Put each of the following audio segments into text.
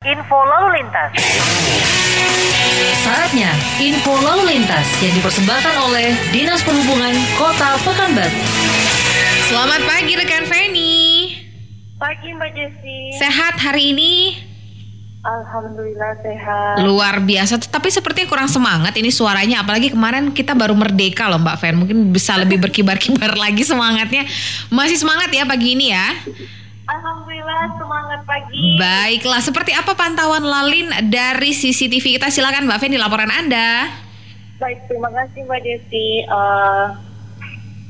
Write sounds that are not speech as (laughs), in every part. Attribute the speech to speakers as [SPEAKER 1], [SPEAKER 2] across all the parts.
[SPEAKER 1] Info lalu lintas.
[SPEAKER 2] Saatnya info lalu lintas yang dipersembahkan oleh Dinas Perhubungan Kota Pekanbaru.
[SPEAKER 3] Selamat pagi rekan Feni.
[SPEAKER 1] Pagi Mbak Jesi.
[SPEAKER 3] Sehat hari ini?
[SPEAKER 1] Alhamdulillah sehat.
[SPEAKER 3] Luar biasa, tapi sepertinya kurang semangat ini suaranya. Apalagi kemarin kita baru merdeka loh Mbak Fen. Mungkin bisa lebih berkibar-kibar (laughs) lagi semangatnya. Masih semangat ya pagi ini ya?
[SPEAKER 1] Alhamdulillah semangat pagi.
[SPEAKER 3] Baiklah, seperti apa pantauan Lalin dari CCTV kita? Silakan Mbak Fen di laporan Anda.
[SPEAKER 1] Baik, terima kasih Mbak Jesi. Eh,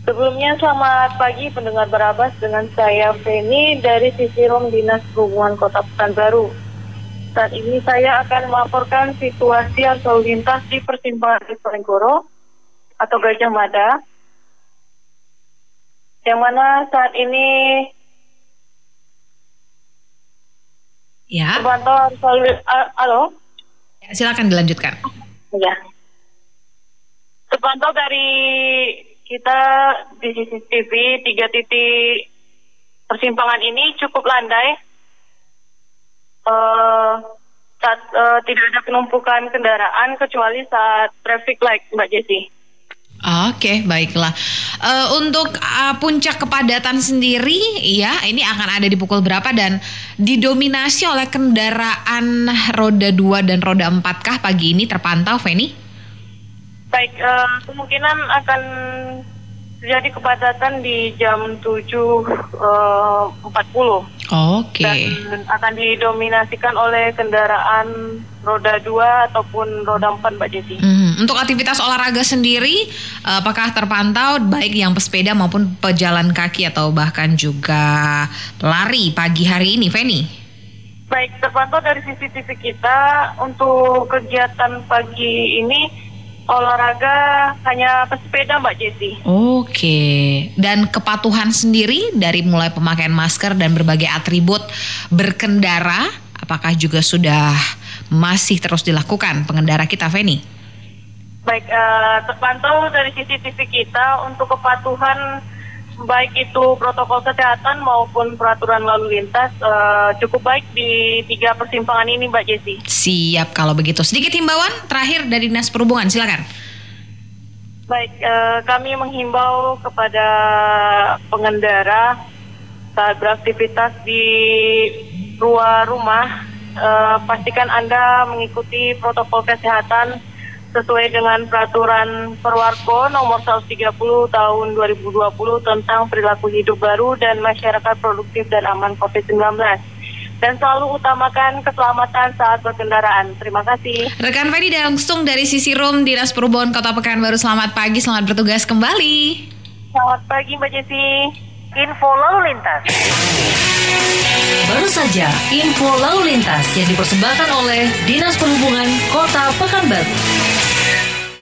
[SPEAKER 1] sebelumnya selamat pagi pendengar Barabas dengan saya Feni dari sisi Rom Dinas Perhubungan Kota Pekanbaru. Saat ini saya akan melaporkan situasi arus lalu lintas di persimpangan Diponegoro atau Gajah Mada. Yang mana saat ini
[SPEAKER 3] Ya,
[SPEAKER 1] lalu a- halo?
[SPEAKER 3] silakan dilanjutkan.
[SPEAKER 1] Ya. Terpantau dari kita di CCTV tiga titik persimpangan ini cukup landai. Eh, saat eh, tidak ada penumpukan kendaraan kecuali saat traffic light, Mbak Jesi.
[SPEAKER 3] Oke, baiklah. Eh, untuk uh, puncak kepadatan sendiri, ya, ini akan ada di pukul berapa dan didominasi oleh kendaraan roda 2 dan roda 4 kah pagi ini terpantau, Feni?
[SPEAKER 1] Baik, eh, kemungkinan akan terjadi kepadatan di jam 7.40
[SPEAKER 3] Oke.
[SPEAKER 1] dan akan didominasikan oleh kendaraan roda 2 ataupun roda 4 Mbak Jesi.
[SPEAKER 3] Mhm. Untuk aktivitas olahraga sendiri, apakah terpantau baik yang pesepeda maupun pejalan kaki atau bahkan juga lari pagi hari ini, Feni?
[SPEAKER 1] Baik, terpantau dari CCTV kita untuk kegiatan pagi ini olahraga hanya pesepeda Mbak Jesi.
[SPEAKER 3] Oke, dan kepatuhan sendiri dari mulai pemakaian masker dan berbagai atribut berkendara, apakah juga sudah masih terus dilakukan pengendara kita, Feni?
[SPEAKER 1] Baik, eh, terpantau dari CCTV kita untuk kepatuhan baik itu protokol kesehatan maupun peraturan lalu lintas eh, cukup baik di tiga persimpangan ini Mbak Jesi.
[SPEAKER 3] Siap kalau begitu. Sedikit himbauan terakhir dari Dinas Perhubungan, silakan.
[SPEAKER 1] Baik, eh, kami menghimbau kepada pengendara saat beraktivitas di luar rumah, eh, pastikan Anda mengikuti protokol kesehatan sesuai dengan peraturan Perwarko nomor 130 tahun 2020 tentang perilaku hidup baru dan masyarakat produktif dan aman COVID-19. Dan selalu utamakan keselamatan saat berkendaraan. Terima kasih.
[SPEAKER 3] Rekan Feni langsung dari sisi room Dinas Perhubungan Kota Pekanbaru. Selamat pagi, selamat bertugas kembali.
[SPEAKER 1] Selamat pagi Mbak Jesi. Info lalu lintas.
[SPEAKER 2] Baru saja info lalu lintas yang dipersembahkan oleh Dinas Perhubungan Kota Pekanbaru.